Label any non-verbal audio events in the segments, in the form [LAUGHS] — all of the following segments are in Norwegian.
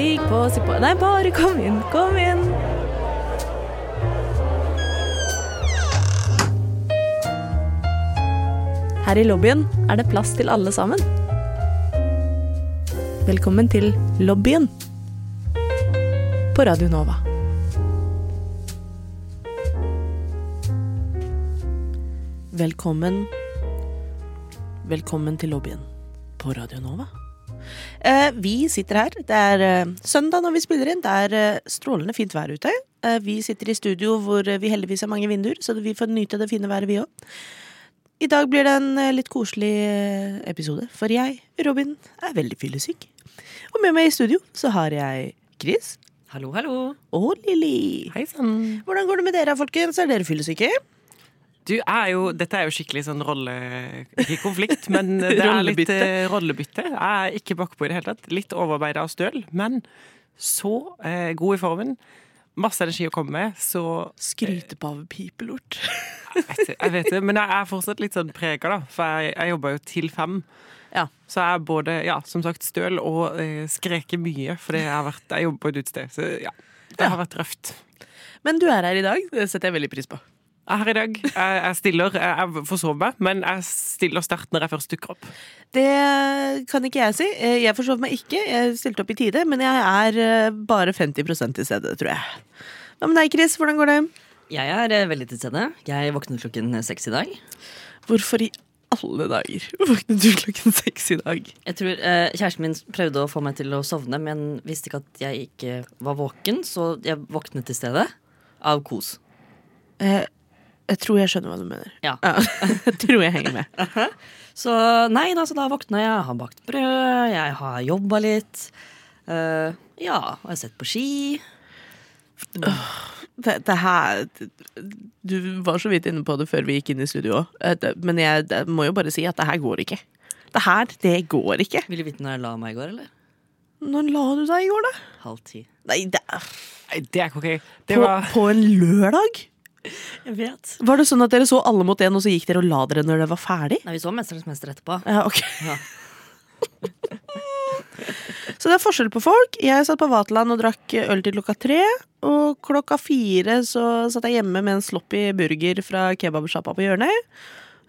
Stig på, si på Nei, bare kom inn, kom inn. Her i lobbyen er det plass til alle sammen. Velkommen til lobbyen på Radio Nova. Velkommen Velkommen til lobbyen på Radio Nova. Eh, vi sitter her. Det er eh, søndag når vi spiller inn. Det er eh, strålende fint vær ute. Vi sitter i studio hvor vi heldigvis har mange vinduer, så vi får nyte det fine været, vi òg. I dag blir det en litt koselig episode, for jeg, Robin, er veldig fyllesyk. Og med meg i studio så har jeg Chris Hallo, hallo. og Lilly. Hei sann. Hvordan går det med dere, folkens? Er dere fyllesyke? Du er jo, dette er jo skikkelig sånn rolle... Ikke konflikt, men [LAUGHS] det er litt Rollebytte. eh, rollebytte. Jeg er ikke bakpå i det hele tatt. Litt overarbeida av støl, men så eh, god i formen. Masse energi å komme med, så Skrytepavepipelort. jeg vet, jeg vet det. Men jeg er fortsatt litt sånn prega, da. For jeg, jeg jobber jo til fem. Ja. Så jeg er både, ja, som sagt, støl og eh, skreker mye, fordi jeg, har vært, jeg jobber på et utested. Så ja, det har vært røft. Men du er her i dag. Det setter jeg veldig pris på. Er her i dag. Jeg, jeg stiller. Jeg, jeg forsover meg, men jeg stiller sterkt når jeg først dukker opp. Det kan ikke jeg si. Eh, Jeg forsov meg ikke. Jeg stilte opp i tide, men jeg er eh, bare 50% til stede, tror jeg. Hva med deg, Chris? Hvordan går det? Jeg er eh, veldig til stede. Jeg våknet klokken seks i dag. Hvorfor i alle dager våknet du klokken seks i dag? Jeg tror eh, Kjæresten min prøvde å få meg til å sovne, men visste ikke at jeg ikke var våken, så jeg våknet i stedet. Av kos. Eh, jeg tror jeg skjønner hva du mener. Ja. [LAUGHS] jeg tror jeg henger med. Så nei da, så da våkna jeg. Jeg har bakt brød, jeg har jobba litt. Uh, ja, og jeg har sett på ski. Det, det her Du var så vidt inne på det før vi gikk inn i studio òg, men jeg det, må jo bare si at det her går ikke. Det her, det går ikke. Vil du vite når jeg la meg i går, eller? Når la du deg i går, da? Halv ti. Nei, det er Nei, det er ikke ok. På, var på en lørdag? [LAUGHS] Jeg vet. Var det sånn at dere så alle mot én, og så gikk dere og la dere når det var ferdig? Nei, vi så Mesternes mester etterpå. Ja, ok. Ja. [LAUGHS] så det er forskjell på folk. Jeg satt på Vaterland og drakk øl til klokka tre. Og klokka fire så satt jeg hjemme med en sloppy burger fra kebabsjappa på hjørnet.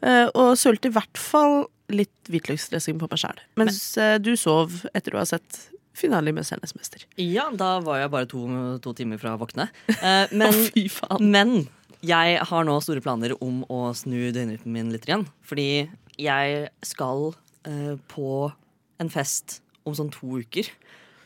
eh, Og sølte i hvert fall litt hvitløksdressing på meg sjæl. Mens Men. du sov etter å ha sett finalen i Mesternes mester. Ja, da var jeg bare to, to timer fra å våkne. Eh, men [LAUGHS] fy faen. Men jeg har nå store planer om å snu døgnrytmen min litt igjen. Fordi jeg skal eh, på en fest om sånn to uker.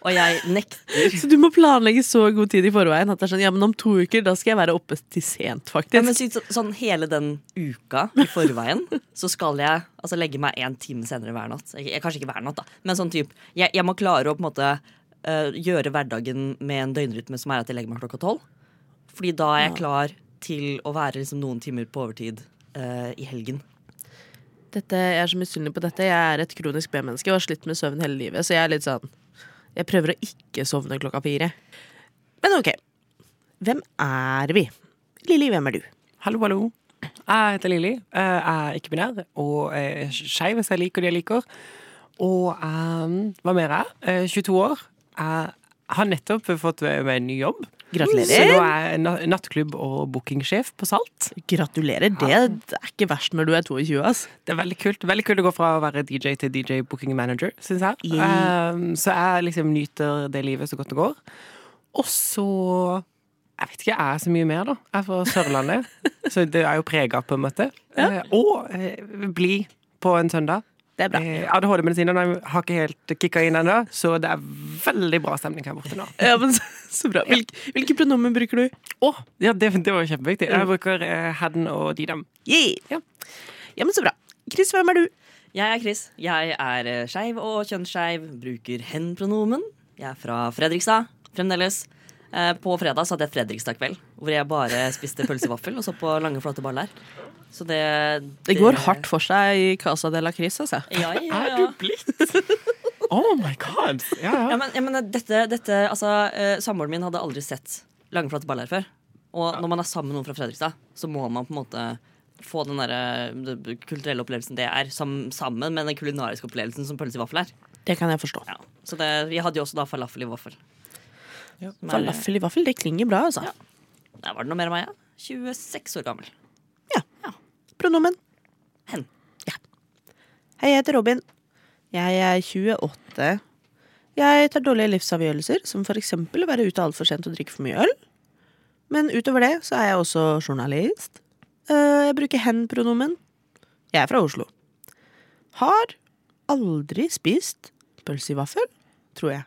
Og jeg [LAUGHS] nekter. Så du må planlegge så god tid i forveien at det er sånn, ja, men om to uker da skal jeg være oppe til sent, faktisk. Ja, men så, så- sånn hele den uka i forveien [LAUGHS] så skal jeg altså, legge meg en time senere hver natt. Jeg, kanskje ikke hver natt, da. Men sånn typ, jeg, jeg må klare å på en måte eh, gjøre hverdagen med en døgnrytme som er at jeg legger meg klokka tolv. Fordi da er jeg klar til å være liksom, noen timer på overtid uh, i helgen. Dette, jeg er så misunnelig på dette. Jeg er et kronisk B-menneske og har slitt med søvn hele livet. Så jeg er litt sånn Jeg prøver å ikke sovne klokka fire. Men ok. Hvem er vi? Lilly, hvem er du? Hallo, hallo. Jeg heter Lilly. Jeg er ikke-binær og er skeiv hvis jeg liker det jeg liker. Og um, hva mer er jeg? Eh, 22 år. Jeg har nettopp fått meg en ny jobb. Så nå er jeg nattklubb- og bookingsjef på Salt. Gratulerer. Det, det er ikke verst når du er 22, ass. Det er veldig kult Veldig kult å gå fra å være DJ til DJ booking manager, syns jeg. Um, så jeg liksom nyter det livet så godt det går. Og så Jeg vet ikke, jeg er så mye mer, da. Jeg er fra Sørlandet, [LAUGHS] så det er jo prega, på en måte. Eh, og uh, bli på en søndag. Det er bra. Eh, ADHD-medisinene har ikke helt kicka inn ennå, så det er veldig bra stemning her borte nå. Ja, men så, så bra. Hvilke, hvilke pronomen bruker du? Å, ja, det, det var kjempeviktig. Jeg bruker eh, hen og de dem. Yeah. Ja. ja, men så bra. Chris, hvem er du? Jeg er Chris. Jeg er eh, skeiv og kjønnsskeiv. Bruker hen-pronomen. Jeg er fra Fredrikstad fremdeles. Eh, På fredag så hadde jeg Fredrikstad kveld, hvor jeg bare spiste pølsevaffel og så på lange, flate baller. Så det Det går hardt for seg i Casa de la Cris, altså. Ja, ja, ja. Er du blitt? [LAUGHS] Oh my god! Ja, Ja, ja. men, ja, men dette, dette altså, eh, Samboeren min hadde aldri sett langflate baller før. Og når man er sammen med noen fra Fredrikstad, så må man på en måte få den der, den kulturelle opplevelsen det er, sammen med den kulinariske opplevelsen som pølse i vaffel er. Det kan jeg forstå. Ja. Så det, vi hadde jo også da falafel i vaffel. Ja. Falafel i vaffel, det klinger bra, altså. Ja. Der var det noe mer av meg, ja. 26 år gammel. Pronomen. Hen. Hei, jeg heter Robin. Jeg er 28. Jeg tar dårlige livsavgjørelser, som for eksempel å være ute altfor sent og drikke for mye øl. Men utover det så er jeg også journalist. Eh, Jeg bruker hen-pronomen. Jeg er fra Oslo. Har aldri spist pølse i vaffel, tror jeg.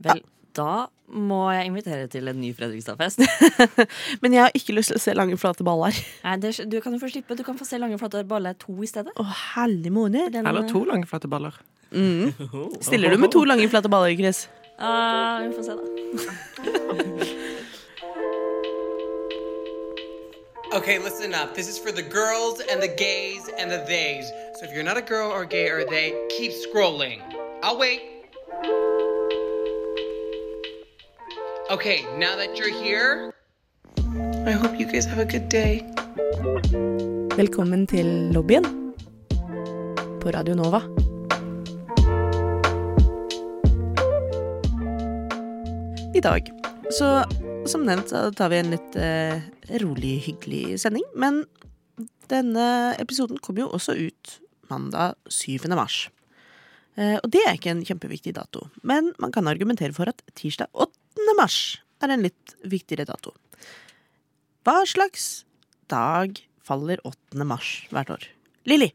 Vel, da må jeg invitere til en ny Fredrikstad-fest. [LAUGHS] Men jeg har ikke lyst til å se lange, flate baller. Nei, det, du kan jo få slippe. Du kan få se Lange flate baller to i stedet. Å, hellig måned. Den, Eller to lange, flate baller. Mm. [LAUGHS] Stiller du med to lange, flate baller, Chris? Uh, vi får se, da. [LAUGHS] Okay, listen up. This is for the girls and the gays and the theys. So if you're not a girl or gay or they, keep scrolling. I'll wait. Okay, now that you're here, I hope you guys have a good day. Velkommen til lobbyen på Radio Nova. I dag, så som nevnt, så tar vi en litt eh, rolig, hyggelig sending. Men denne episoden kommer jo også ut mandag 7. mars. Eh, og det er ikke en kjempeviktig dato. Men man kan argumentere for at tirsdag 8. mars er en litt viktigere dato. Hva slags dag faller 8. mars hvert år? Lilly.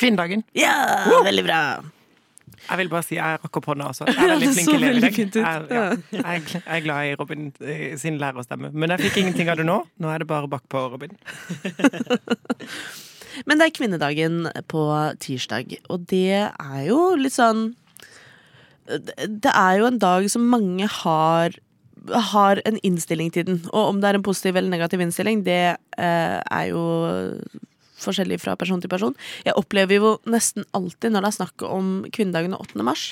Kvinnedagen. Ja, veldig bra. Jeg vil bare si jeg rakk opp hånda også. Jeg er veldig [LAUGHS] flink elev i dag. Jeg, ja, jeg, jeg er glad i Robin eh, sin lærerstemme. Men jeg fikk ingenting av det nå. Nå er det bare bakpå, Robin. [LAUGHS] Men det er kvinnedagen på tirsdag, og det er jo litt sånn Det er jo en dag som mange har har en innstilling til den. Og om det er en positiv eller negativ innstilling, det eh, er jo forskjellig fra person til person. Jeg opplever jo nesten alltid når det er snakk om kvinnedagen og 8. mars,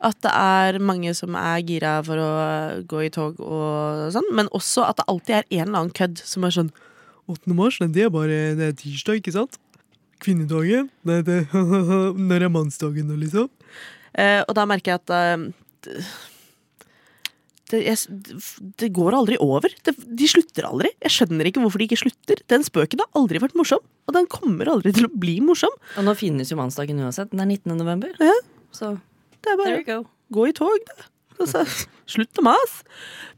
at det er mange som er gira for å gå i tog og sånn, men også at det alltid er en eller annen kødd som er sånn 8. mars, det er bare det er tirsdag, ikke sant? Kvinnedagen? Nei, det, [LAUGHS] når er mannsdagen da, liksom? Eh, og da merker jeg at eh, det, jeg, det går aldri over. Det, de slutter aldri. Jeg skjønner ikke hvorfor de ikke slutter. Den spøken har aldri vært morsom, og den kommer aldri til å bli morsom. Og nå finnes jo mannsdagen uansett. Den er 19. november. Ja. Så Det er bare å gå i tog, da. Altså, [LAUGHS] slutt å mase.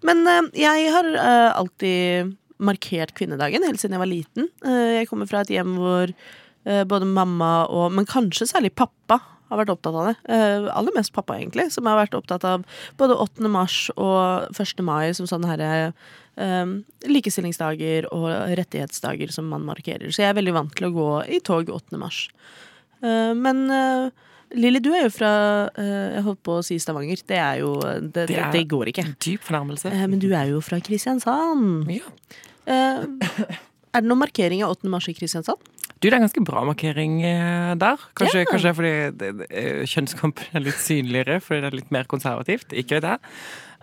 Men uh, jeg har uh, alltid markert kvinnedagen helt siden jeg var liten. Uh, jeg kommer fra et hjem hvor både mamma og, men kanskje særlig pappa, har vært opptatt av det. Eh, aller mest pappa, egentlig, som har vært opptatt av både 8. mars og 1. mai som sånne herre eh, likestillingsdager og rettighetsdager som man markerer. Så jeg er veldig vant til å gå i tog 8. mars. Eh, men uh, Lilly, du er jo fra eh, Jeg holdt på å si Stavanger. Det er jo Det, det, er- det går ikke. Dyp fornærmelse. Eh, men du er jo fra Kristiansand. Ja. Eh, er det noen markering av 8. mars i Kristiansand? Du, det er en ganske bra markering eh, der. Kanskje, Ja. kanskje det fordi det, det, eh, kjønnskampen er litt synligere, fordi det er litt mer konservativt. Ikke vet jeg.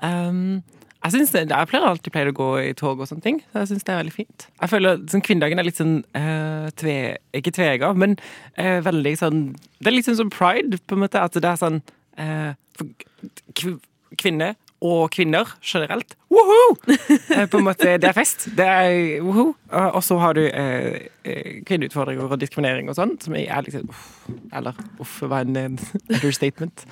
Um, jeg, synes det, jeg pleier alltid pleier å gå i tog og sånne ting, så jeg syns det er veldig fint. Jeg føler sånn, Kvinnedagen er litt sånn eh, tve, Ikke tvega, men eh, veldig sånn Det er litt sånn som pride, på en måte. At det er sånn eh, for kv- Kvinne og kvinner generelt. Woohoo! [LAUGHS] Eh, på en måte, det er fest. Det er woohoo. Og og så har du eh, eh, kvinneutfordringer og diskriminering og sånn, som er liksom uff, Eller uff, var en [LAUGHS] understatement. [LAUGHS] understatement.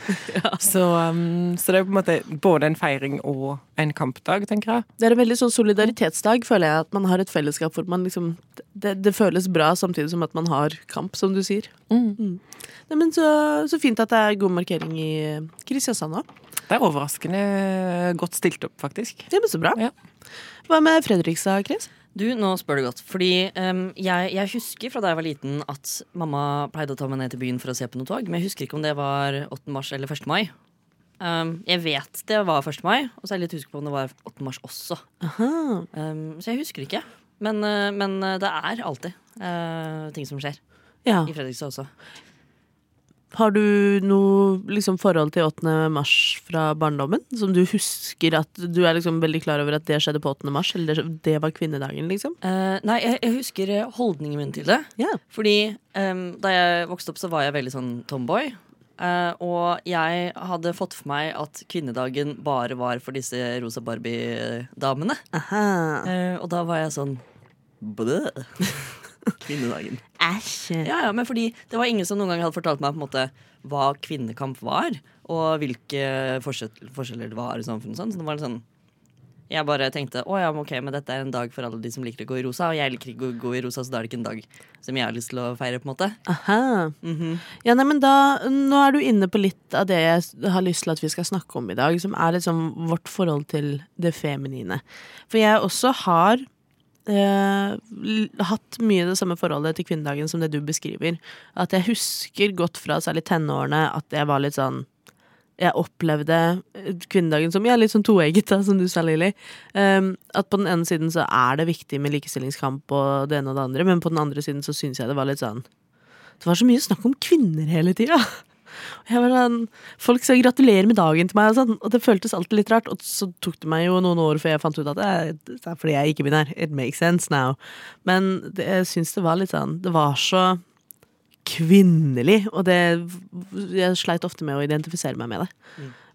så, um, så det er på en måte både en feiring og en kampdag, tenker jeg. Det er en veldig sånn solidaritetsdag, føler jeg. At man har et fellesskap hvor man liksom Det, det føles bra samtidig som at man har kamp, som du sier. Mm. Nei, men så, så fint at det er god markering i eh, Kristiansand òg. Det er overraskende godt stilt opp, faktisk. Ja, men så bra. Ja. Hva med Fredrikstad, Chris? Du, nå spør du godt. Fordi um, jeg, jeg husker fra da jeg var liten at mamma pleide å ta meg ned til byen for å se på noe tog. Men jeg husker ikke om det var 8. mars eller 1. mai. Um, jeg vet det var 1. mai, og så er jeg litt usikker på om det var 8. mars også. Um, så jeg husker ikke. Men, eh, men eh, det er alltid uh, ting som skjer Ja. i Fredrikstad også. Har du noe liksom, forhold til 8. mars fra barndommen? Som du husker at du er liksom veldig klar over at det skjedde på 8. mars? Eller det, var kvinnedagen, liksom? Uh, nei, jeg, jeg husker eh, holdningen min til det. Yeah. Fordi um, da jeg vokste opp, så var jeg veldig sånn tomboy. Uh, og jeg hadde fått for meg at kvinnedagen bare var for disse rosa Barbie-damene. Eh, og da var jeg sånn Blæ. [LAUGHS] [LAUGHS] Kvinnedagen. Æsj. Ja, ja, men fordi det var ingen som noen gang hadde fortalt meg på en måte hva kvinnekamp var, og hvilke forskjell, forskjeller det var i samfunnet. Sånn. Så det var sånn jeg bare tenkte å ja, men ok, men dette er en dag for alle de som liker å gå i rosa, og jeg liker ikke å gå i rosa, så da er det ikke en dag som jeg har lyst til å feire. på en måte Aha. Ja, nei, men da, Nå er du inne på litt av det jeg har lyst til at vi skal snakke om i dag, som er liksom vårt forhold til det feminine. For jeg også har eh, hatt mye det samme forholdet til kvinnedagen som det du beskriver. At jeg husker godt fra særlig tenårene at jeg var litt sånn jeg opplevde eh, kvinnedagen som ja, litt sånn toegget, da, som du sa, Lilly. Um, at på den ene siden så er det viktig med likestillingskamp og det ene og det andre, men på den andre siden så syns jeg det var litt sånn Det var så mye snakk om kvinner hele tida. Jeg var sånn, folk sa gratulerer med dagen til meg, og, sånn, og det føltes alltid litt rart. Og så tok det meg jo noen år før jeg fant ut at det er, det er fordi jeg er ikke-binær. It makes sense now. Men det, jeg syns det var litt sånn Det var så kvinnelig, og det Jeg sleit ofte med å identifisere meg med det.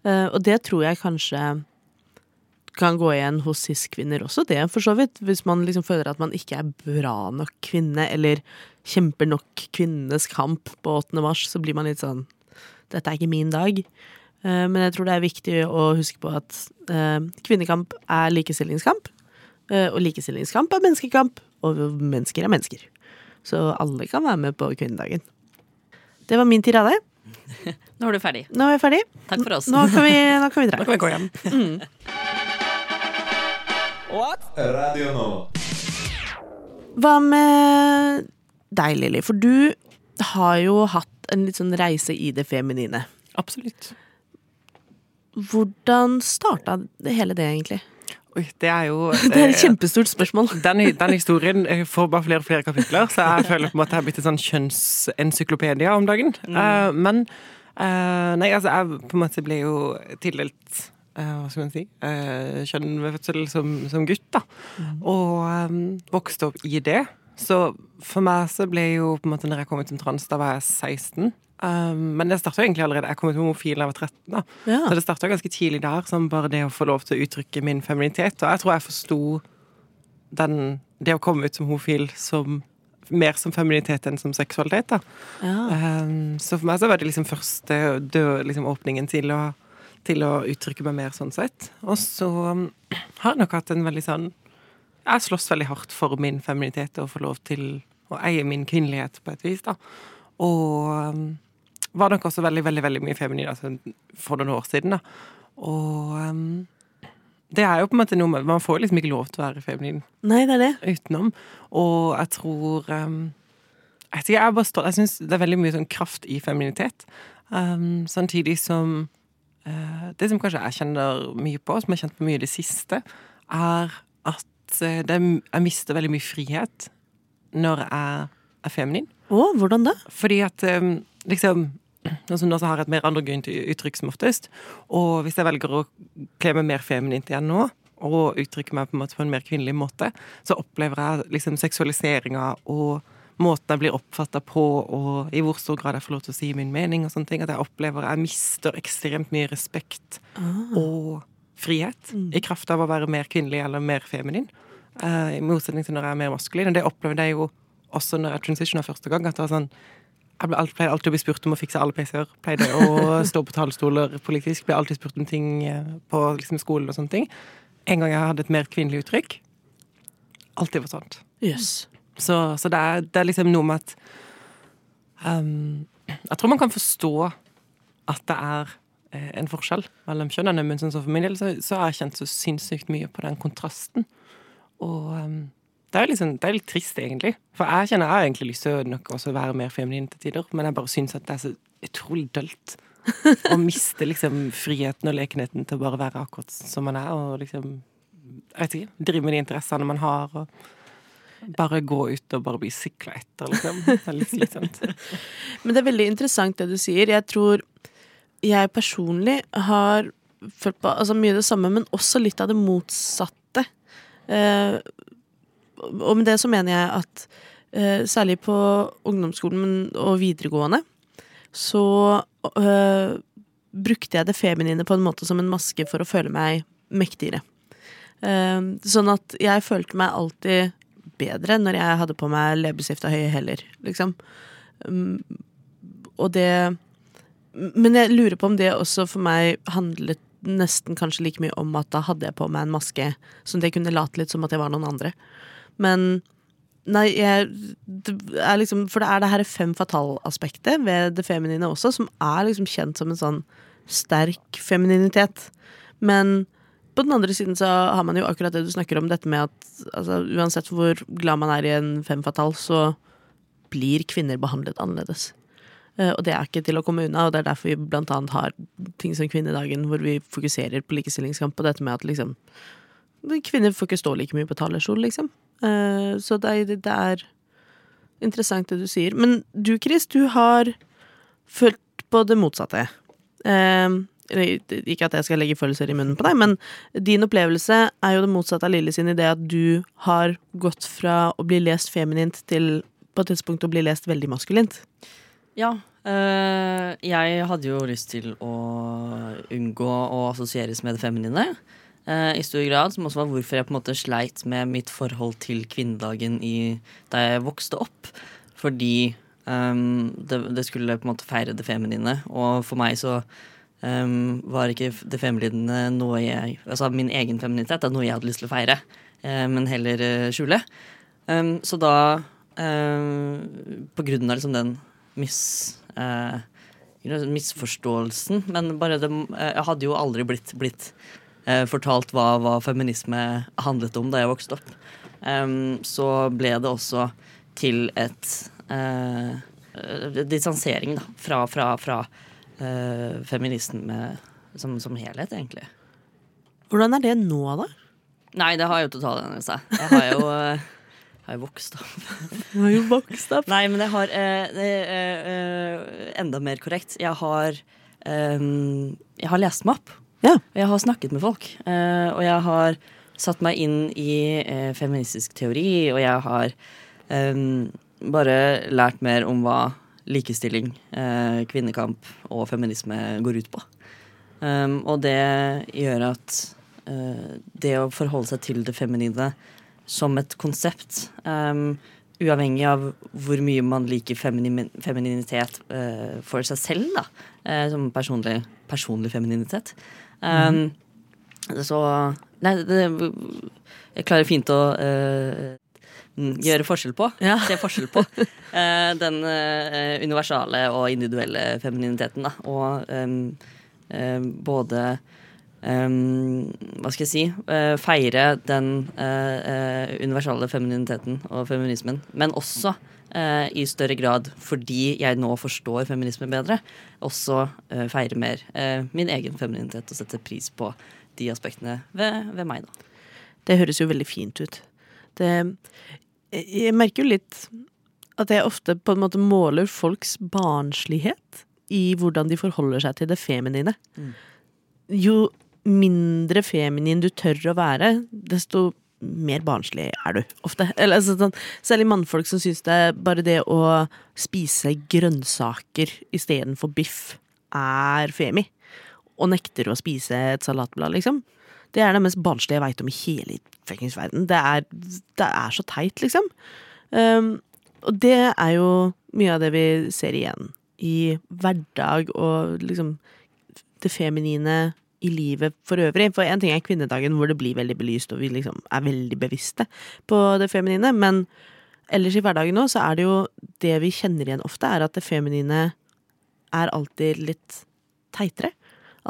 Eh, og det tror jeg kanskje kan gå igjen hos cis-kvinner også, det, for så vidt. Hvis man liksom føler at man ikke er bra nok kvinne, eller kjemper nok kvinnenes kamp på 8. mars, så blir man litt sånn Dette er ikke min dag. Eh, men jeg tror det er viktig å huske på at eh, kvinnekamp er likestillingskamp. eh, og likestillingskamp er menneskekamp, og mennesker er mennesker. Så alle kan være med på kvinnedagen. Det var min tirade. [LAUGHS] Nå er du ferdig. Nå er jeg ferdig. Takk for oss. Nå kan vi, nå kan vi dra. Nå kan vi gå hjem. Radio Nova. Hva med deg, Lilly? For du har jo hatt en litt sånn reise i det feminine. Absolutt. Hvordan starta det hele det, egentlig? Oi, det er jo [LAUGHS] Det er et eh, kjempestort spørsmål. [LAUGHS] den, den historien eh, får bare flere og flere kapitler, så jeg føler på en måte jeg har blitt en sånn kjønnsencyklopedie om dagen. Eh, men Nei, altså, jeg på en måte ble jo tildelt hva skal man si kjønn ved fødsel som, som gutt, da. Og eh, vokste opp i det. Så for meg så ble jo på en måte når jeg kom ut som trans, da var jeg 16. Um, men det starta egentlig allerede Jeg kom ut som homofil da jeg var 13. da Ja. Så det starta ganske tidlig der, som bare det å få lov til å uttrykke min feminitet. Og jeg tror jeg forsto den Det å komme ut som homofil som mer som feminitet enn som seksualitet. da Ja. um, Så for meg så var det liksom første død, liksom åpningen til å, til å uttrykke meg mer sånn sett. Og så um, har jeg nok hatt en veldig sånn Jeg slåss veldig hardt for min feminitet og få lov til å eie min kvinnelighet på et vis. da Og um, var nok også veldig, veldig veldig mye feminin altså, for noen år siden. da Og um, det er jo på en måte noe med Man får liksom ikke lov til å være feminin Nei, det er det. utenom. Og jeg tror um, Jeg, jeg, er bare stolt. jeg syns det er veldig mye sånn kraft i femininitet. Um, samtidig som uh, Det som kanskje jeg kjenner mye på, som jeg har kjent på mye i det siste, er at eh, det, jeg mister veldig mye frihet når jeg er feminin. Å, hvordan da? Fordi at um, liksom Altså nå så har jeg et mer androgynt uttrykk som oftest. Og hvis jeg velger å kle meg mer feminint igjen nå, og uttrykke meg på en, på en mer kvinnelig måte, så opplever jeg liksom seksualiseringa og måten jeg blir oppfatta på, og i hvor stor grad jeg får lov til å si min mening, og sånne ting, at jeg opplever jeg mister ekstremt mye respekt og frihet i kraft av å være mer kvinnelig eller mer feminin. Uh, I motsetning til når jeg er mer maskulin. Og det opplevde jeg jo også når jeg transitiona første gang. At det var sånn jeg ble alltid, pleide alltid å bli spurt om å fikse alle PC-er. Pleide å [LAUGHS] stå på talerstoler politisk. Ble alltid spurt om ting eh, på liksom, skolen og sånne ting. En gang jeg hadde et mer kvinnelig uttrykk. Alltid var sånt. Yes. Så, så det, er, det er liksom noe med at um, Jeg tror man kan forstå at det er en forskjell mellom kjønnene, men sånn som for min del så, så har jeg kjent så sinnssykt mye på den kontrasten. Og um, det er, liksom, det er litt trist, egentlig. For jeg kjenner jeg har egentlig lyst til å nok også være mer feminin til tider, men jeg bare syns at det er så utrolig dølt. Å miste liksom friheten og lekenheten til å bare være akkurat som man er, og liksom jeg vet ikke, drive med de interessene man har. Og bare gå ut og bare bli sikla etter, liksom. Det er litt slitsomt. [LAUGHS] Men det er veldig interessant det du sier. Jeg tror jeg personlig har følt på altså mye det samme, men også litt av det motsatte. Eh, og med det så mener jeg at eh, særlig på ungdomsskolen og videregående så eh, brukte jeg det feminine på en måte som en maske for å føle meg mektigere. Eh, sånn at jeg følte meg alltid bedre når jeg hadde på meg leppestift og høye hæler, liksom. Mm, og det Men jeg lurer på om det også for meg handlet nesten kanskje like mye om at da hadde jeg på meg en maske, så det kunne late litt som at jeg var noen andre. Men Nei, jeg det er liksom For det er det her fem fatal-aspektet ved det feminine også, som er liksom kjent som en sånn sterk femininitet. Men på den andre siden så har man jo akkurat det du snakker om, dette med at altså, uansett hvor glad man er i en fem fatal, så blir kvinner behandlet annerledes. Eh, Og det er ikke til å komme unna, og det er derfor vi blant annet har ting som Kvinnedagen, hvor vi fokuserer på likestillingskamp og dette med at liksom Kvinner får ikke stå like mye på talerstol, liksom. Eh, Så det er, det er interessant det du sier. Men du, Chris, du har følt på det motsatte. Eh, Ikke at jeg skal legge følelser i munnen på deg, men din opplevelse er jo det motsatte av Lille sin idé at du har gått fra å bli lest feminint til på et tidspunkt å bli lest veldig maskulint. Ja. eh, jeg hadde jo lyst til å unngå å assosieres med det feminine. eh, I stor grad, som også var hvorfor jeg på en måte sleit med mitt forhold til kvinnedagen i, da jeg vokste opp. Fordi ehm, det, det skulle på en måte feire det feminine, og for meg så var ikke det feminine noe jeg Altså min egen femininitet er noe jeg hadde lyst til å feire, men heller skjule. Så da, på grunn av liksom den mis, eh, misforståelsen, men bare det eh, Jeg hadde jo aldri blitt, blitt eh, fortalt hva, hva feminisme handlet om da jeg vokste opp. Um, så ble det også til et eh, eh, distansering da, fra, fra, fra eh, feminisme som, som helhet, egentlig. Hvordan er det nå, da? Nei, det har jo totalendret seg. Jeg har jo, eh, har jo vokst opp. Du har jo vokst opp. Nei, men jeg har eh, eh, eh, Enda mer korrekt. Jeg har eh, Jeg har lest meg opp. Ja. Og jeg har snakket med folk. eh, og jeg har satt meg inn i eh, feministisk teori, og jeg har bare lært mer om hva likestilling, eh, kvinnekamp og feminisme går ut på. Og det gjør at det å forholde seg til det feminine som et konsept, um, uavhengig av hvor mye man liker femini femininitet uh, for seg selv, da, Uh, som personlig, personlig femininitet, um, så Nei, det, jeg klarer fint å eh, mm, gjøre forskjell på. Ja. Se forskjell på eh, den eh, universale og individuelle femininiteten. Da. Og um, em, både Hva skal jeg si? eh, feire den eh, eh, universale femininiteten og feminismen. Men også i større grad, fordi jeg nå forstår feminisme bedre, også feire mer min egen femininitet og sette pris på de aspektene ved, ved meg, da. Det høres jo veldig fint ut. Det Jeg merker jo litt at jeg ofte på en måte måler folks barnslighet i hvordan de forholder seg til det feminine. Jo mindre feminin du tør å være, desto mer barnslig er du ofte. Eller, altså, sånn, særlig mannfolk som syns det er bare det å spise grønnsaker istedenfor biff er femi. Og nekter å spise et salatblad, liksom. Det er det mest barnslige jeg veit om i hele fuckings verden. Det er, det er så teit, liksom. Um, og det er jo mye av det vi ser igjen i hverdag og liksom det feminine i livet for øvrig. For en ting er kvinnedagen hvor det blir veldig belyst, og vi liksom er veldig bevisste på det feminine, men ellers i hverdagen nå så er det jo det vi kjenner igjen ofte, er at det feminine er alltid litt teitere.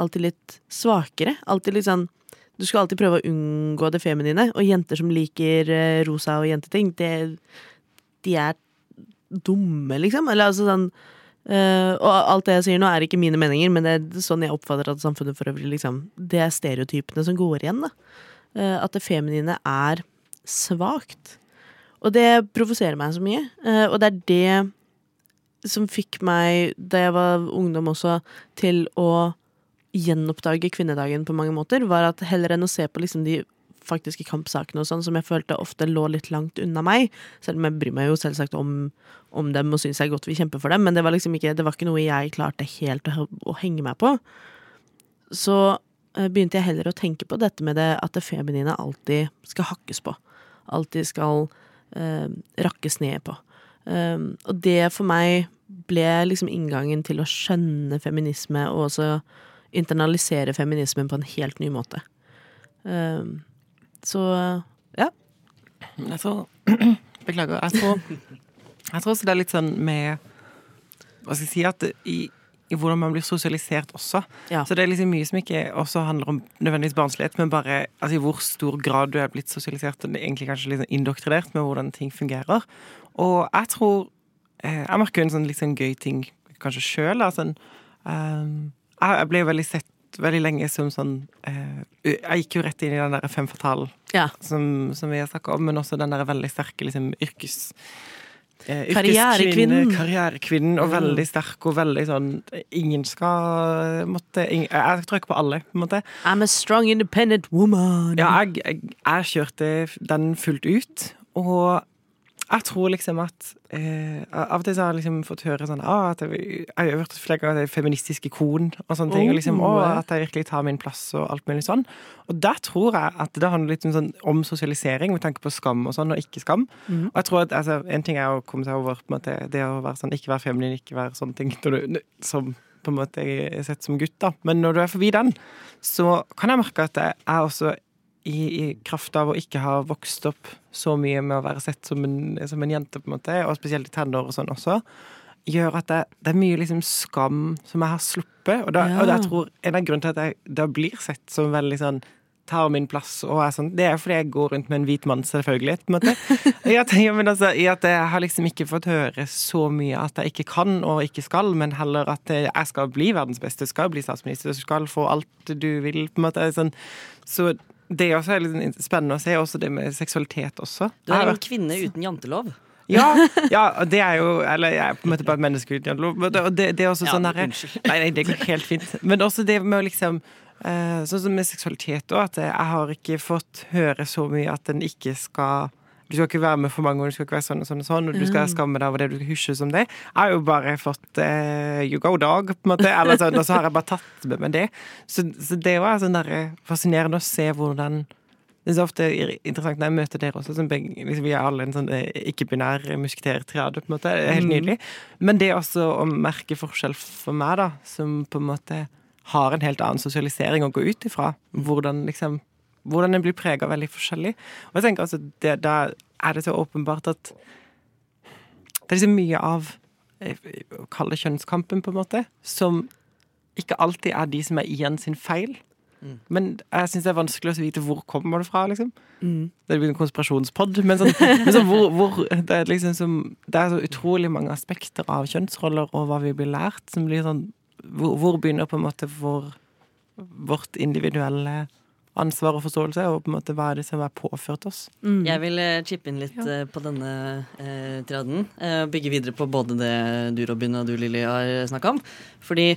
Alltid litt svakere. Alltid litt sånn Du skal alltid prøve å unngå det feminine, og jenter som liker eh, rosa og jenteting, det, de er dumme, liksom. Eller altså sånn eh, Og alt det jeg sier nå, er ikke mine meninger, men det er sånn jeg oppfatter at samfunnet for øvrig liksom Det er stereotypene som går igjen, da. Uh, at det feminine er svakt. Og det provoserer meg så mye. Uh, og det er det som fikk meg, da jeg var ungdom også, til å gjenoppdage kvinnedagen på mange måter, var at heller enn å se på liksom de faktiske kampsakene og sånn, som jeg følte ofte lå litt langt unna meg, selv om jeg bryr meg jo selvsagt om, om dem og syns jeg godt vil kjempe for dem, men det var liksom ikke, det var ikke noe jeg klarte helt å, å henge meg på. Så eh, begynte jeg heller å tenke på dette med det at det feminine alltid skal hakkes på. Alltid skal eh, rakkes ned på. Um, og det for meg ble liksom inngangen til å skjønne feminisme og også internalisere feminismen på en helt ny måte. Um, så ja. Jeg tror [CLEARS THROAT] Beklager. Jeg tror, jeg tror også det er litt sånn med Hva skal jeg si at i, i hvordan man blir sosialisert også. Ja. Så det er liksom mye som ikke også handler om nødvendigvis barnslighet, men bare altså, i hvor stor grad du er blitt sosialisert og egentlig kanskje sånn indoktrinert med hvordan ting fungerer. Og jeg tror eh, Jeg merker jo en sånn sånn gøy ting kanskje sjøl. Altså, um, jeg, ble veldig sett veldig lenge som sånn eh, Jeg gikk jo rett inn i den der fem fatale Ja. som, som vi har snakka om, men også den der veldig sterke liksom, yrkes... Eh, Karrierekvinnen. Karrierekvinnen, og veldig sterk og veldig sånn Ingen skal måtte ingen, Jeg tror ikke på alle, på en måte. I'm a strong, independent woman. Ja, jeg, jeg, jeg kjørte den fullt ut, og jeg tror liksom at eh, Av og til så har jeg liksom fått høre sånn ah, at jeg, jeg har hørt flere ganger at jeg er feministisk ikon og sånne ting. Og liksom, Oh. at jeg virkelig tar min plass og alt mulig sånn. Og da tror jeg at det handler litt om, sånn, om sosialisering med tanke på skam og sånn, og ikke skam. Og jeg tror at altså, En ting er å komme seg over på en måte, det å være sånn, ikke være feminin, ikke være sånne ting du, som på en måte jeg er sett som gutt, da. Men når du er forbi den, så kan jeg merke at jeg er også i, i kraft av å ikke ha vokst opp så mye med å være sett som en, som en jente, på en måte, og spesielt i tenår og sånn også, gjør at det, det er mye liksom skam som jeg har sluppet. Og, da, Ja. og da tror en av grunnene til at jeg da blir sett som veldig sånn tar min plass og er sånn, det er fordi jeg går rundt med en hvit mann, selvfølgelig, på en måte. [LAUGHS] I at, men altså, I at jeg har liksom ikke fått høre så mye at jeg ikke kan og ikke skal, men heller at jeg skal bli verdens beste, skal bli statsminister, du skal få alt du vil, på en måte. Sånn. Så det er også litt spennende å se, også det med seksualitet også. Du er en kvinne uten jantelov. ja, ja, det er jo Eller jeg er på en måte bare et menneske uten jantelov. men det- det, er også sånn herre. Nei, nei, det går helt fint. Men også det med å liksom eh, Sånn som med seksualitet òg, at jeg har ikke fått høre så mye at den ikke skal du skal ikke være med for mange, og du skal ikke være sånn og sånn og sånn, og du skal skamme deg over det, du skal hysje som det. Jeg har jo bare fått uh, you go dog, på en måte, eller sånn, og så har jeg bare tatt med meg det. Så, så det er sånn der, fascinerende å se hvordan det er så ofte interessant når jeg møter dere også. Som begge, liksom, vi er alle en sånn eh, ikke-binær musketertriade. på en måte. Det er Helt nydelig. Men det også å merke forskjell for meg, da, som på en måte har en helt annen sosialisering å gå ut ifra. Hvordan liksom hvordan en blir prega veldig forskjellig. Og jeg tenker altså, det, Da er det så åpenbart at det er så mye av eh, å kalle det kjønnskampen, på en måte, som ikke alltid er de som er igjen sin feil. Men jeg syns det er vanskelig å vite hvor kommer det fra, liksom. Det blir en konspirasjonspod, men, sånn, men sånn, hvor, hvor det, er liksom som, det er så utrolig mange aspekter av kjønnsroller og hva vi blir lært, som blir sånn Hvor, hvor begynner på en måte vår, vårt individuelle ansvar og forståelse, og på en måte hva er det som er påført oss? Jeg vil eh, chippe inn litt ja. på denne eh, traden. Eh, bygge videre på både det du, Robin, og du, Lilly, har snakka om. Fordi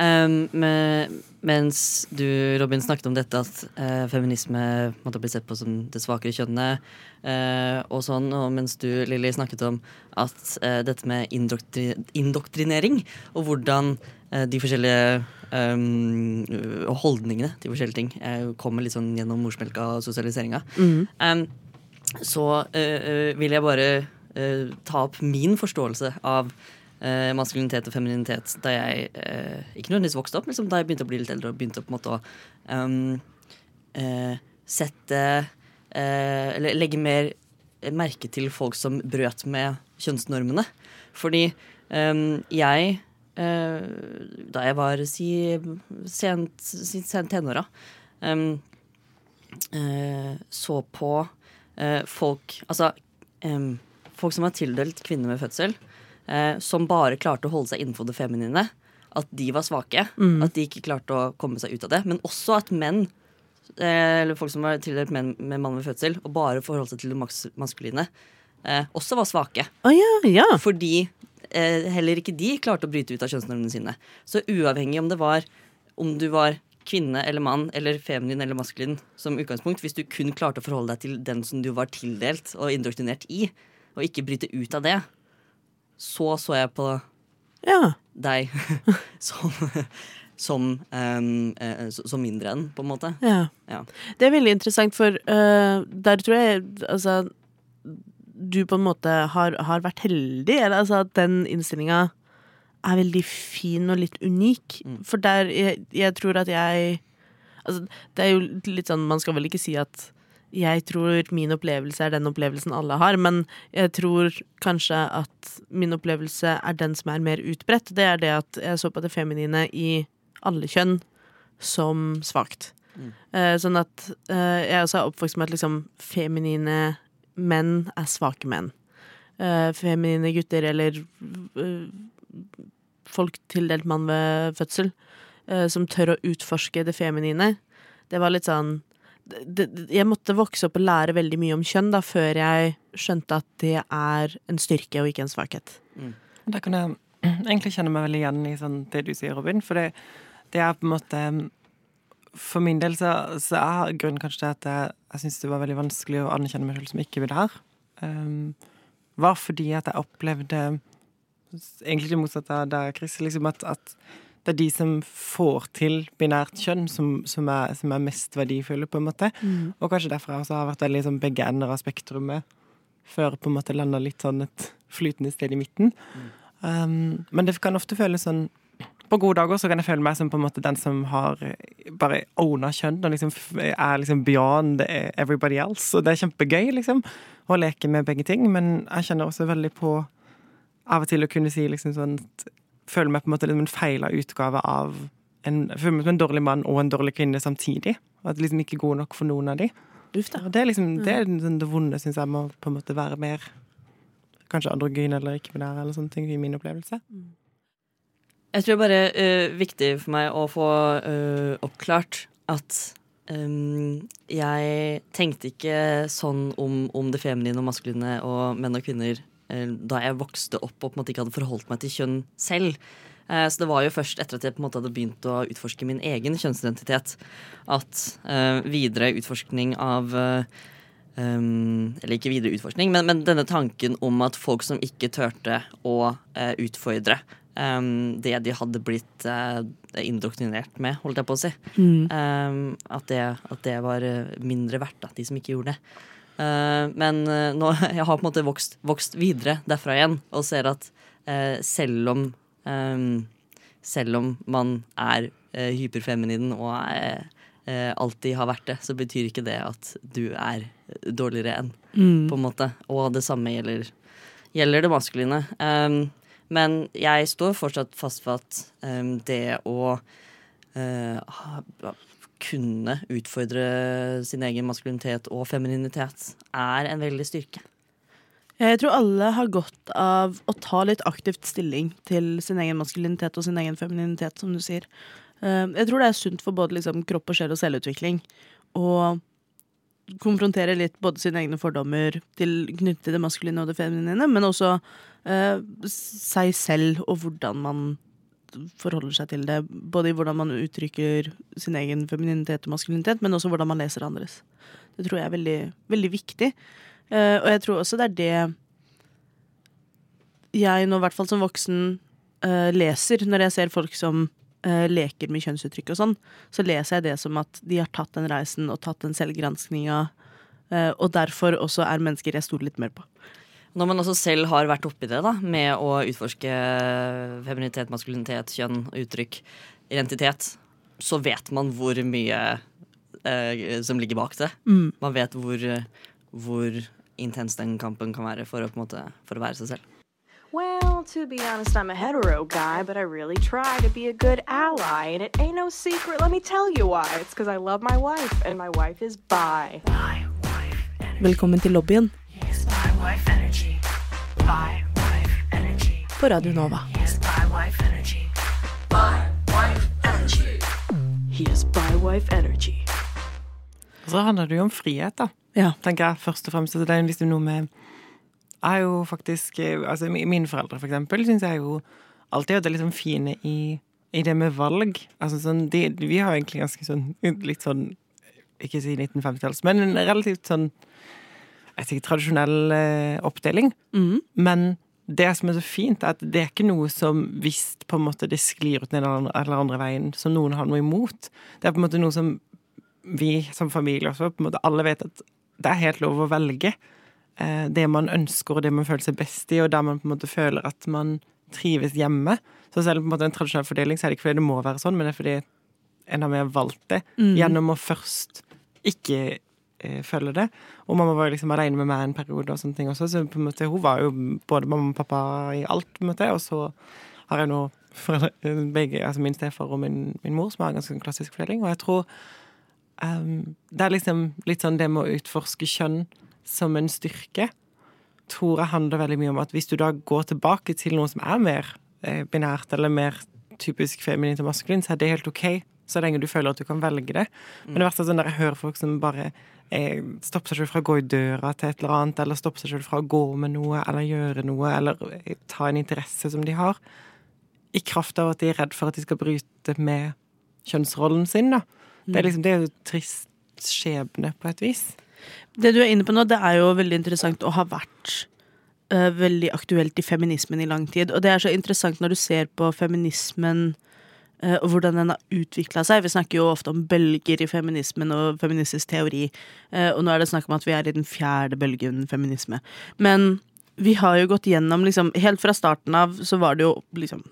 eh, med, mens du, Robin, snakket om dette at uh, feminisme måtte bli sett på som det svakere kjønnet, Uh, og sånn, og mens du, Lilly, snakket om at uh, dette med indoktri indoktrinering, og hvordan de forskjellige um, holdningene til forskjellige ting kommer litt sånn gjennom morsmelka og sosialiseringa. Um, så vil jeg bare ta opp min forståelse av eh, maskulinitet og femininitet da jeg eh, ikke nødvendigvis vokste opp, men liksom da jeg begynte å bli litt eldre og begynte å på en måte å um, eh, sette eh, Eller legge mer merke til folk som brøt med kjønnsnormene. Fordi um, jeg eh, da jeg var si sent, sent tenåra, um, så på folk Altså folk som var tildelt kvinner med fødsel, eh, som bare klarte å holde seg innenfor det feminine. At de var svake. At de ikke klarte å komme seg ut av det. Men også at menn, eh, eller folk som var tildelt menn med mann ved fødsel, og bare forholdt seg til det maskuline, eh, også var svake. Oh, yeah, yeah. Fordi eh, heller ikke de klarte å bryte ut av kjønnsnormene sine. Så uavhengig om det var om du var kvinne eller mann eller feminin eller maskulin som utgangspunkt, hvis du kun klarte å forholde deg til den som du var tildelt og indoktrinert i, og ikke bryte ut av det, så så jeg på ja. deg [LAUGHS] som, som, um, uh, som mindre enn, på en måte. ja. Ja. Det er veldig interessant, for uh, der tror jeg altså du på en måte har, har vært heldig, eller altså at den innstillinga er veldig fin og litt unik. For der jeg, jeg tror at jeg Altså, det er jo litt sånn Man skal vel ikke si at jeg tror min opplevelse er den opplevelsen alle har, men jeg tror kanskje at min opplevelse er den som er mer utbredt. Det er det at jeg så på det feminine i alle kjønn som svakt. Eh, sånn at eh, jeg også er oppvokst med at liksom feminine menn er svake menn. Eh, feminine gutter eller folk tildelt mann ved fødsel, som tør å utforske det feminine. Det var litt sånn det, det, Jeg måtte vokse opp og lære veldig mye om kjønn da, før jeg skjønte at det er en styrke og ikke en svakhet. Da kan jeg [CLEARS THROAT] egentlig kjenne meg veldig igjen i sånn, det du sier, Robin. For det, det er på en måte For min del så, så er grunnen kanskje til at jeg, jeg syns det var veldig vanskelig å anerkjenne meg selv som ikke-binær. Um, var fordi at jeg opplevde egentlig det motsatte av deg, Chris. Liksom at, at det er de som får til binært kjønn, som, som, er, som er mest verdifulle, på en måte. Og kanskje derfor jeg også har vært veldig sånn begge ender av spektrumet, før på en måte landa litt sånn et flytende sted i midten. Um, men det kan ofte føles sånn På gode dager så kan jeg føle meg som på en måte den som har bare owna kjønn, og liksom er liksom beyond everybody else. Og det er kjempegøy, liksom, å leke med begge ting, men jeg kjenner også veldig på av og til å kunne si liksom sånn at Føler meg på en måte liksom en feila utgave av en, jeg føler meg som en dårlig mann og en dårlig kvinne samtidig. Og at liksom ikke er god nok for noen av de. Uff. Og det er liksom det, er det vonde, syns jeg, må på en måte være mer Kanskje androgyn eller ikke-binær eller sånne ting, i min opplevelse. Jeg tror det er bare eh, viktig for meg å få uh, oppklart at um, jeg tenkte ikke sånn om, om det feminine og maskuline og menn og kvinner da jeg vokste opp og på en måte ikke hadde forholdt meg til kjønn selv. Eh, så det var jo først etter at jeg på en måte hadde begynt å utforske min egen kjønnsidentitet, at eh, videre utforskning av eh, Um, eller ikke videre utforskning, men, men denne tanken om at folk som ikke turte å eh, utfordre um, det de hadde blitt uh, indoktrinert med, holdt jeg på å si, um, at, det, at det var eh, mindre verdt, da, de som ikke gjorde det. Uh, men uh, nå [LAUGHS] jeg har på en måte vokst, vokst videre derfra igjen og ser at uh, selv om selv om man er hyperfeminin og er, alltid har vært det, så betyr ikke det at du er dårligere enn, på en måte. Og det samme gjelder, gjelder det maskuline. Um, men jeg står fortsatt fast for at um, det å uh, kunne utfordre sin egen maskulinitet og femininitet er en veldig styrke. Jeg tror alle har godt av å ta litt aktivt stilling til sin egen maskulinitet og sin egen femininitet, som du sier. Eh, Jeg tror det er sunt for både liksom, kropp og sjel og selvutvikling å konfrontere litt både sine egne fordommer til, knyttet til det maskuline og det feminine, men også eh, seg selv og hvordan man forholder seg til det. Både i hvordan man uttrykker sin egen femininitet og maskulinitet, men også hvordan man leser andres. Det tror jeg er veldig, veldig viktig. Uh, og jeg tror også det er det jeg nå, i hvert fall som voksen, uh, leser når jeg ser folk som uh, leker med kjønnsuttrykk og sånn, så leser jeg det som at de har tatt den reisen og tatt den selvgranskinga, og derfor også er mennesker jeg stoler litt mer på. Når man også selv har vært oppi det, da, med å utforske feminitet, maskulinitet, kjønn, uttrykk, identitet, så vet man hvor mye eh, som ligger bak det. Man vet hvor, hvor intens den kampen kan være for å, på en måte, for å være seg selv. Well, to be honest, I'm a hetero guy, but I really try to be a good ally. And it ain't no secret, let me tell you why. It's because I love my wife, and my wife is bi. Velkommen til lobbyen på Radio Nova. Så handler det jo om frihet, da. Ja. tenker jeg først og fremst. Altså, det er liksom noe med er jo faktisk eh, Altså, mine foreldre, for eksempel, syns jeg jo alltid at det er liksom fine i, i det med valg. Altså sånn de, Vi har egentlig ganske sånn litt sånn Ikke si 1950-talls, men en relativt sånn jeg sier tradisjonell eh, oppdeling. Mm. Men det som er så fint, er at det er ikke noe som hvis på en måte det sklir ut den ene eller andre- veien, som noen har noe imot. Det er på en måte noe som vi som familie også, på en måte alle vet at det er helt lov å velge eh, det man ønsker, og det man føler seg best i, og der man på en måte føler at man trives hjemme. Så selv om på en måte en tradisjonell fordeling, så er det ikke fordi det må være sånn, men det er fordi en har mer valgt det gjennom å først ikke eh, følge det. Og mamma var liksom alene med meg en periode, og sånne ting også, så på en måte, hun var jo både mamma og pappa i alt. på en måte, Og så har jeg nå begge, altså min stefar og min, min mor, som har en ganske sånn klassisk fordeling. Og jeg tror um, det er liksom litt sånn det med å utforske kjønn som en styrke, tror jeg handler veldig mye om at hvis du da går tilbake til noe som er mer eh, binært, eller mer typisk feminint og maskulint, så er det helt OK. Så lenge du føler at du kan velge det. Men det verste er sånn der jeg hører folk som bare eh, stopper seg selv fra å gå i døra til et eller annet, eller stopper seg selv fra å gå med noe, eller gjøre noe, eller eh, ta en interesse som de har. I kraft av at de er redd for at de skal bryte med kjønnsrollen sin, da. Det er liksom, det er jo trist skjebne, på et vis. Det du er inne på nå, det er jo veldig interessant og har vært uh, veldig aktuelt i feminismen i lang tid. Og det er så interessant når du ser på feminismen og hvordan den har utvikla seg. Vi snakker jo ofte om bølger i feminismen og feministisk teori. eh, og nå er det snakk om at vi er i den fjerde bølgen feminisme. Men vi har jo gått gjennom liksom Helt fra starten av så var det jo liksom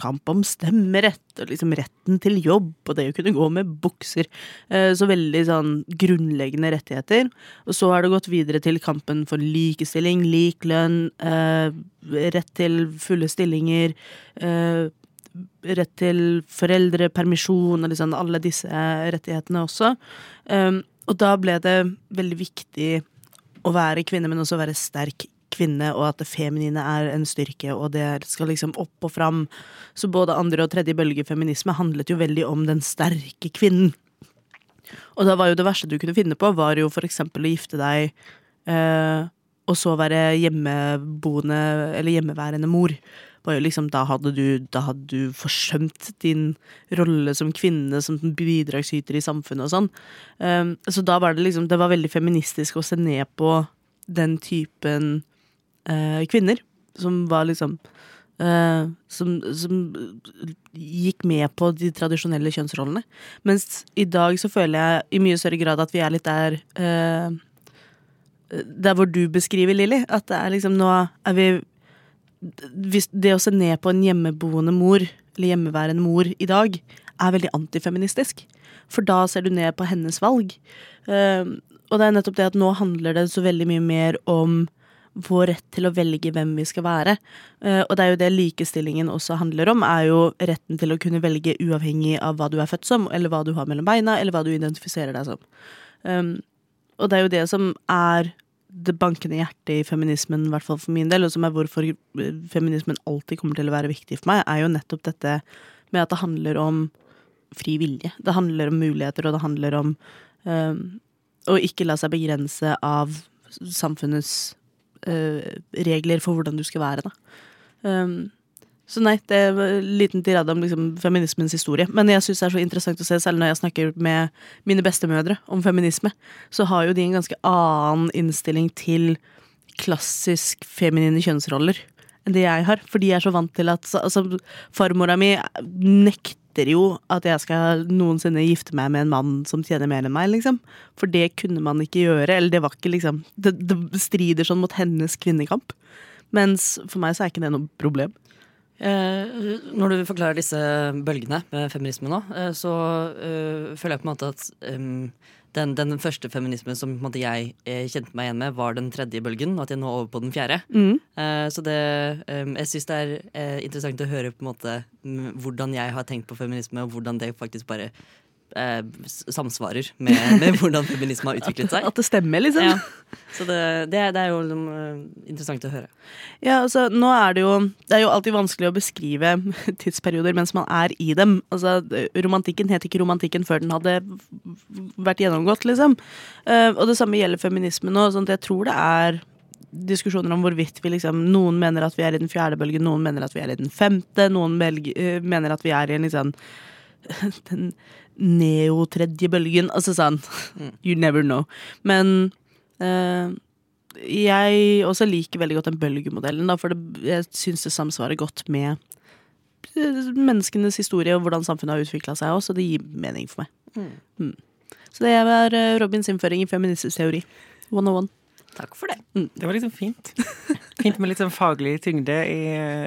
kamp om stemmerett og liksom retten til jobb og det å kunne gå med bukser. Eh, Så veldig sånn grunnleggende rettigheter. Og så har det gått videre til kampen for likestilling, lik lønn, eh, rett til fulle stillinger, eh, rett til foreldrepermisjon og liksom alle disse rettighetene også. Um, og da ble det veldig viktig å være kvinne, men også være sterk kvinne, og at det feminine er en styrke, og det skal liksom opp og fram. Så både andre og tredje bølge feminisme handlet jo veldig om den sterke kvinnen. Og da var jo det verste du kunne finne på, var jo for eksempel å gifte deg eh, og så være hjemmeboende eller hjemmeværende mor. Liksom, da, hadde du, da hadde du forsømt din rolle som kvinne, som bidragsyter i samfunnet og sånn. Um, så da var det liksom Det var veldig feministisk å se ned på den typen uh, kvinner. Som var liksom uh, som, som gikk med på de tradisjonelle kjønnsrollene. Mens i dag så føler jeg i mye større grad at vi er litt der uh, Der hvor du beskriver, Lilly. At det er liksom nå er vi Det å se ned på en hjemmeboende mor, eller hjemmeværende mor, i dag, er veldig antifeministisk. For da ser du ned på hennes valg. Eh, og det er nettopp det at nå handler det så veldig mye mer om vår rett til å velge hvem vi skal være. Eh, og det er jo det likestillingen også handler om, er jo retten til å kunne velge uavhengig av hva du er født som, eller hva du har mellom beina, eller hva du identifiserer deg som. Um, og det er jo det som er det bankende hjertet i feminismen, i hvert fall for min del, og som er hvorfor feminismen alltid kommer til å være viktig for meg, er jo nettopp dette med at det handler om fri vilje. Det handler om muligheter, og det handler om øh, å ikke la seg begrense av samfunnets øh, regler for hvordan du skal være, da. Um, så nei, det er en liten tirade om liksom, feminismens historie. Men jeg syns det er så interessant å se, selv når jeg snakker med mine bestemødre om feminisme, så har jo de en ganske annen innstilling til klassisk feminine kjønnsroller enn det jeg har. For de er så vant til at altså, Farmora mi nekter jo at jeg skal noensinne gifte meg med en mann som tjener mer enn meg, liksom. For det kunne man ikke gjøre. Eller det var ikke liksom Det, det strider sånn mot hennes kvinnekamp. Mens for meg så er ikke det noe problem. Eh, når du forklarer disse bølgene med feminisme nå, eh, så eh, føler jeg på en måte at den, den første feminismen som måte, jeg kjente meg igjen med, var den tredje bølgen, og at jeg nå er over på den fjerde. Eh, så det um, Jeg syns det er uh, interessant å høre på en måte um, hvordan jeg har tenkt på feminisme, og hvordan det faktisk bare eh, samsvarer med, [LAUGHS] med hvordan feminisme har utviklet seg. At det stemmer, liksom. Ja. Så det, det, det er jo liksom, eh, interessant å høre. Ja, altså, nå er det jo Det er jo alltid vanskelig å beskrive [LAUGHS] tidsperioder mens man er i dem. Altså, romantikken het ikke romantikken før den hadde vært gjennomgått, liksom. Eh, og det samme gjelder feminisme nå. Sånn at jeg tror det er diskusjoner om hvorvidt vi liksom Noen mener at vi er i den fjerde bølgen, noen mener at vi er i den femte, noen mener at vi er i en liksom [LAUGHS] den neo-tredje bølgen. Altså sånn [LAUGHS] You never know. Men eh, jeg også liker veldig godt den bølgemodellen, da, for det, jeg syns det samsvarer godt med eh, menneskenes historie og hvordan samfunnet har utvikla seg også, så det gir mening for meg. Mm. Så det var eh, Robins innføring i feministisk teori. 101. Takk for det. Det var liksom fint. [LAUGHS] Fint med litt sånn faglig tyngde i,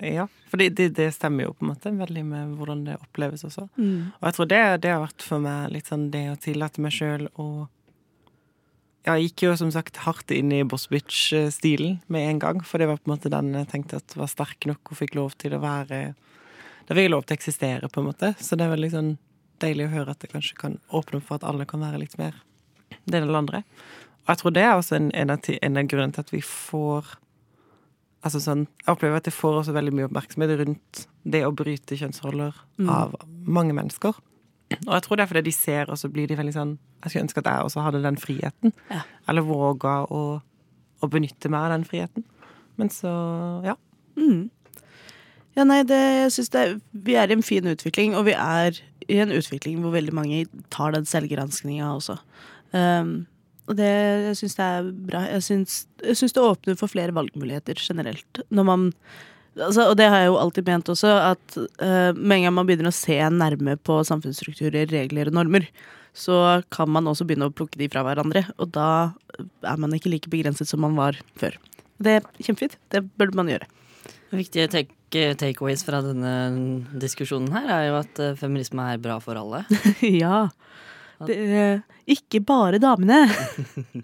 i ja. For det, det, det stemmer jo på en måte veldig med hvordan det oppleves også. Og jeg tror det, det har vært for meg litt sånn det å tillate meg sjøl å ja, Jeg gikk jo som sagt hardt inn i Boss Bitch-stilen med en gang, for det var på en måte den jeg tenkte at var sterk nok og fikk lov til å være Da fikk jeg lov til å eksistere, på en måte. Så det er veldig sånn deilig å høre at det kanskje kan åpne opp for at alle kan være litt mer det eller andre. Jeg tror det er også en, en, av, en av grunnene til at vi får Altså sånn, Jeg opplever at det får også veldig mye oppmerksomhet rundt det å bryte kjønnsroller av mange mennesker. Og jeg tror det er fordi de ser, og så blir de veldig sånn Jeg skulle ønske at jeg også hadde den friheten. Ja. Eller våga å, å benytte meg av den friheten. Men så, ja. Ja, nei, det, jeg synes det, vi er i en fin utvikling, og vi er i en utvikling hvor veldig mange tar den selvgranskninga også. Um, og det, jeg syns det er bra. Jeg syns, jeg syns det åpner for flere valgmuligheter generelt. Når man altså, Og det har jeg jo alltid ment også, at uh, med en gang man begynner å se nærme på samfunnsstrukturer, regler og normer, så kan man også begynne å plukke de fra hverandre. Og da er man ikke like begrenset som man var før. Det er kjempefint. Det burde man gjøre. Viktige take takeaways fra denne diskusjonen her er jo at eh, feminisme er bra for alle. [LAUGHS] ja. Det, ikke bare damene. [LAUGHS]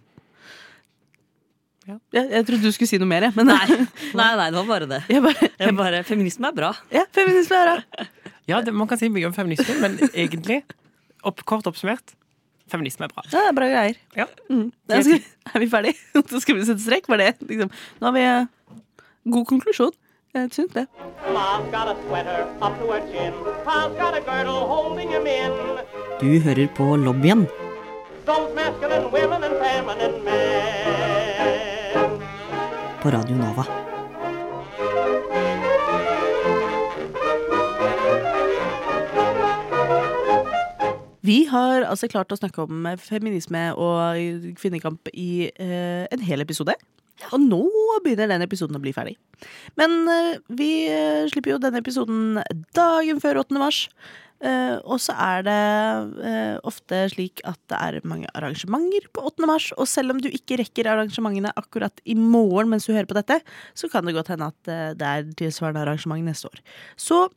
Ja. Jeg, jeg trodde du skulle si noe mer, jeg, men Nei, [LAUGHS] nei, nei, det var bare det. Jeg bare, Jeg bare, feminisme er bra. ja, feminisme er bra. ja det, man kan si mye om feminisme, men egentlig, opp, kort oppsummert, feminisme er bra. Ja, det er bra greier. Ja. Mm. Skal, [LAUGHS] er vi ferdige? Så skal vi sette strek? Var det liksom Nå har vi eh, god konklusjon. Jeg syns det. Ma's got a sweater up to her chin. Pa's got a girdle holding him in. Du hører på lobbyen. På Radio Nova. Vi har altså klart å snakke om feminisme og kvinnekamp i eh, en hel episode. Og nå begynner den episoden å bli ferdig. Men eh, vi eh, slipper jo denne episoden dagen før 8. mars. Eh, og så er det ofte slik at det er mange arrangementer på 8. mars. Og selv om du ikke rekker arrangementene akkurat i morgen mens du hører på dette, så kan det godt hende at det er tilsvarende arrangement neste år. Så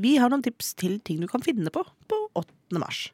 vi har noen tips til ting du kan finne på på 8. mars.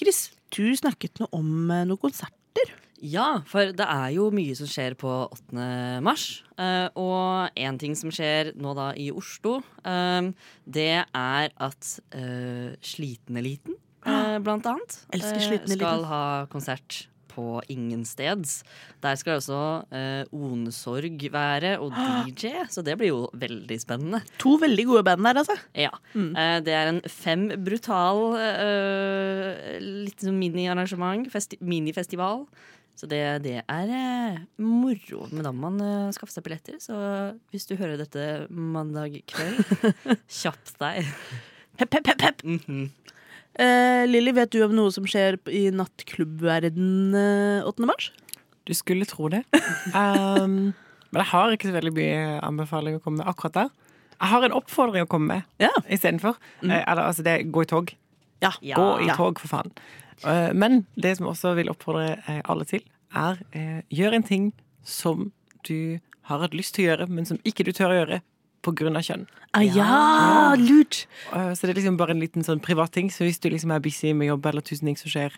Chris, du snakket noe om noen konserter. Ja, for det er jo mye som skjer på 8. mars. Eh, og én ting som skjer nå da i Oslo, eh, det er at uh, Sliteneliten, uh, blant annet, [GASPS] Elsker eh, Sliten skal ha konsert på Ingensteds. Der skal også eh, Onesorg være, og [GASPS] DJ, så det blir jo veldig spennende. To veldig gode band der, altså. Ja. Eh, det er en fem brutal eh, litt sånn mini-arrangement. Festi minifestival. Så det, det er eh, moro. Men da må man eh, skaffe seg billetter. Så hvis du hører dette mandag kveld, [LAUGHS] kjapp deg. Hepp, hepp, hepp, hepp. Mhm. Eh, Lilly, vet du om noe som skjer i nattklubbverden eh, 8. mars? Du skulle tro det. [LAUGHS] Um, men jeg har ikke så veldig mye anbefaling å komme med akkurat der. Jeg har en oppfordring å komme med Ja. istedenfor. Eh, eller altså, det er gå i tog. Ja. Ja. Gå i Ja. tog, for faen. Eh, men det som jeg også vil oppfordre eh, alle til, er eh, gjør en ting som du har hatt lyst til å gjøre, men som ikke du tør å gjøre av kjønn. Ah, ja, lurt! Så det er liksom bare en liten sånn privat ting. Så hvis du liksom er busy med jobb eller tusen ting som skjer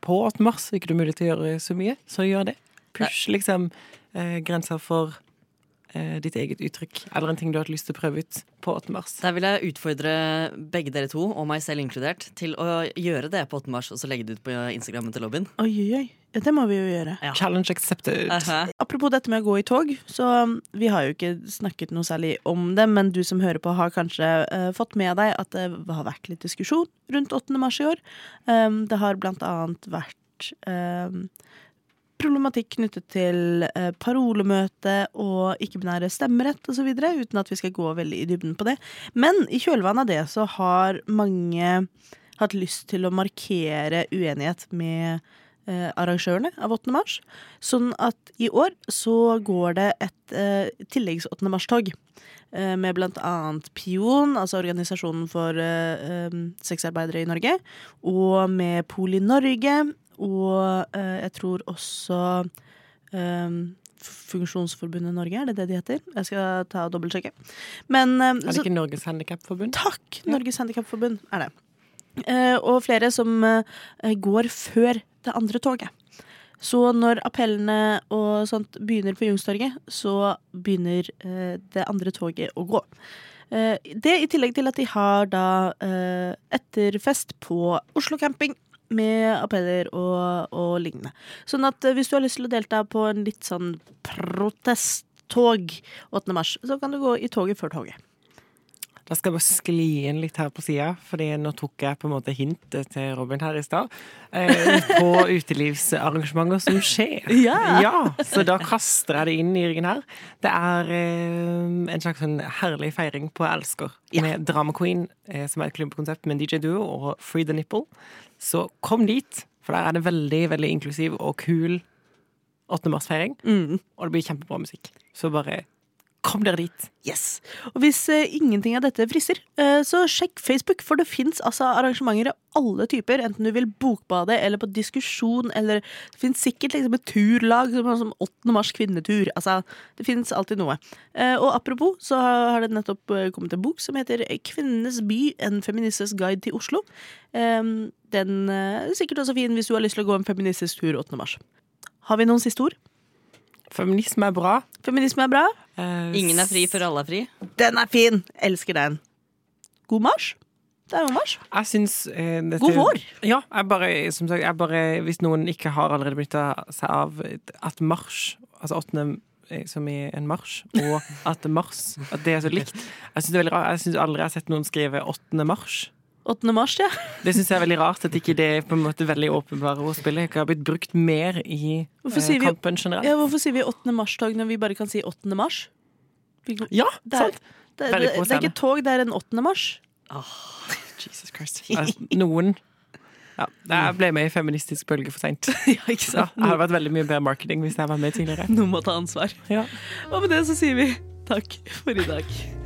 på 8. mars, og ikke du har mulighet til å gjøre så mye, så gjør det. Push liksom grenser for ditt eget uttrykk, eller en ting du har hatt lyst til å prøve ut på 8. mars. Der vil jeg utfordre begge dere to, og meg selv inkludert, til å gjøre det på 8. mars, og så legge det ut på Instagrammen til lobbyen. Oi, oi, oi. Ja, det må vi jo gjøre. Ja. Challenge accepted. Aha. Apropos dette med å gå i tog, så um, vi har jo ikke snakket noe særlig om det, men du som hører på har kanskje uh, fått med deg at det har vært litt diskusjon rundt 8. mars i år. Um, det har blant annet vært um, problematikk knyttet til eh, parolemøte og ikke-binære stemmerett osv., uten at vi skal gå veldig i dybden på det. Men i kjølvannet av det så har mange hatt lyst til å markere uenighet med eh, arrangørene av 8. mars. Sånn at i år så går det et eh, tilleggs 8. mars-tog. eh, Med blant annet Pion, altså organisasjonen for eh, eh, sexarbeidere i Norge. Og med Poli Norge. Og eh, jeg tror også eh, Funksjonsforbundet Norge, er det det de heter? Jeg skal ta og dobbeltsjekke. Men eh, Er det så- ikke Norges Handikapforbund? Takk! Norges Handikapforbund er det. Eh, og flere som går før det andre toget. Så når appellene og sånt begynner på Jungstorget, så begynner eh, det andre toget å gå. Eh, det i tillegg til at de har da eh, etterfest på Oslo camping. Med appeller og, og lignende. Sånn at eh, hvis du har lyst til å delta på en litt sånn protesttog 8. mars, så kan du gå i toget før toget. Da skal jeg bare skli inn litt her på sida, Fordi nå tok jeg på en måte hintet til Robin her i stad. Eh, på utelivsarrangementer som skjer. [LAUGHS] Ja. Så da kaster jeg det inn i ryggen her. Det er eh, en slags sånn herlig feiring på Elsker. Med Drama Queen, eh, som er et klubbkonsept med en DJ Duo, og Free the Nipple. Så kom dit, for der er det veldig, veldig inklusiv og kul 8. mars-feiring. Og det blir kjempebra musikk. Så bare kom dere dit. Yes. Og hvis eh, ingenting av dette frister, eh, så sjekk Facebook, for det fins altså arrangementer av alle typer. Enten du vil bokbade eller på diskusjon, eller det fins sikkert liksom et turlag som, som 8. mars kvinnetur. Altså, det fins alltid noe. Eh, og apropos, så har det nettopp eh, kommet en bok som heter Kvinnenes by, en feministisk guide til Oslo. Eh, den eh, er sikkert også fin hvis du har lyst til å gå en feministisk tur 8. mars. Har vi noen siste ord? Feminisme er bra. Feminisme er bra. Eh, Ingen er fri før alle er fri. Den er fin! Elsker den. God marsj. Det er jo marsj. Jeg syns eh, dette, God vår. Ja, jeg bare, som sagt, jeg bare, hvis noen ikke har allerede benytta seg av at marsj, altså åttende eh, som i en marsj, og [LAUGHS] at mars, at det er så likt. Jeg syns aldri jeg har sett noen skrive åttende mars. 8. mars, ja. [LAUGHS] Det syns jeg er veldig rart at ikke det er på en måte veldig åpenbare ordspillet ikke har blitt brukt mer i Hvorfor eh, kampen generelt. ja. Hvorfor sier vi 8. mars-tog når vi bare kan si 8. mars? Ja, det, er, sant! det, det, det er ikke tog, det er en 8. mars. Jesus Christ. [LAUGHS] Altså, noen ja, Jeg ble med i feministisk bølge for seint. [LAUGHS] ja, ikke Ja, det hadde vært veldig mye bedre marketing hvis jeg var med tidligere. Noen må ta ansvar. Ja. Og med det så sier vi takk for i dag.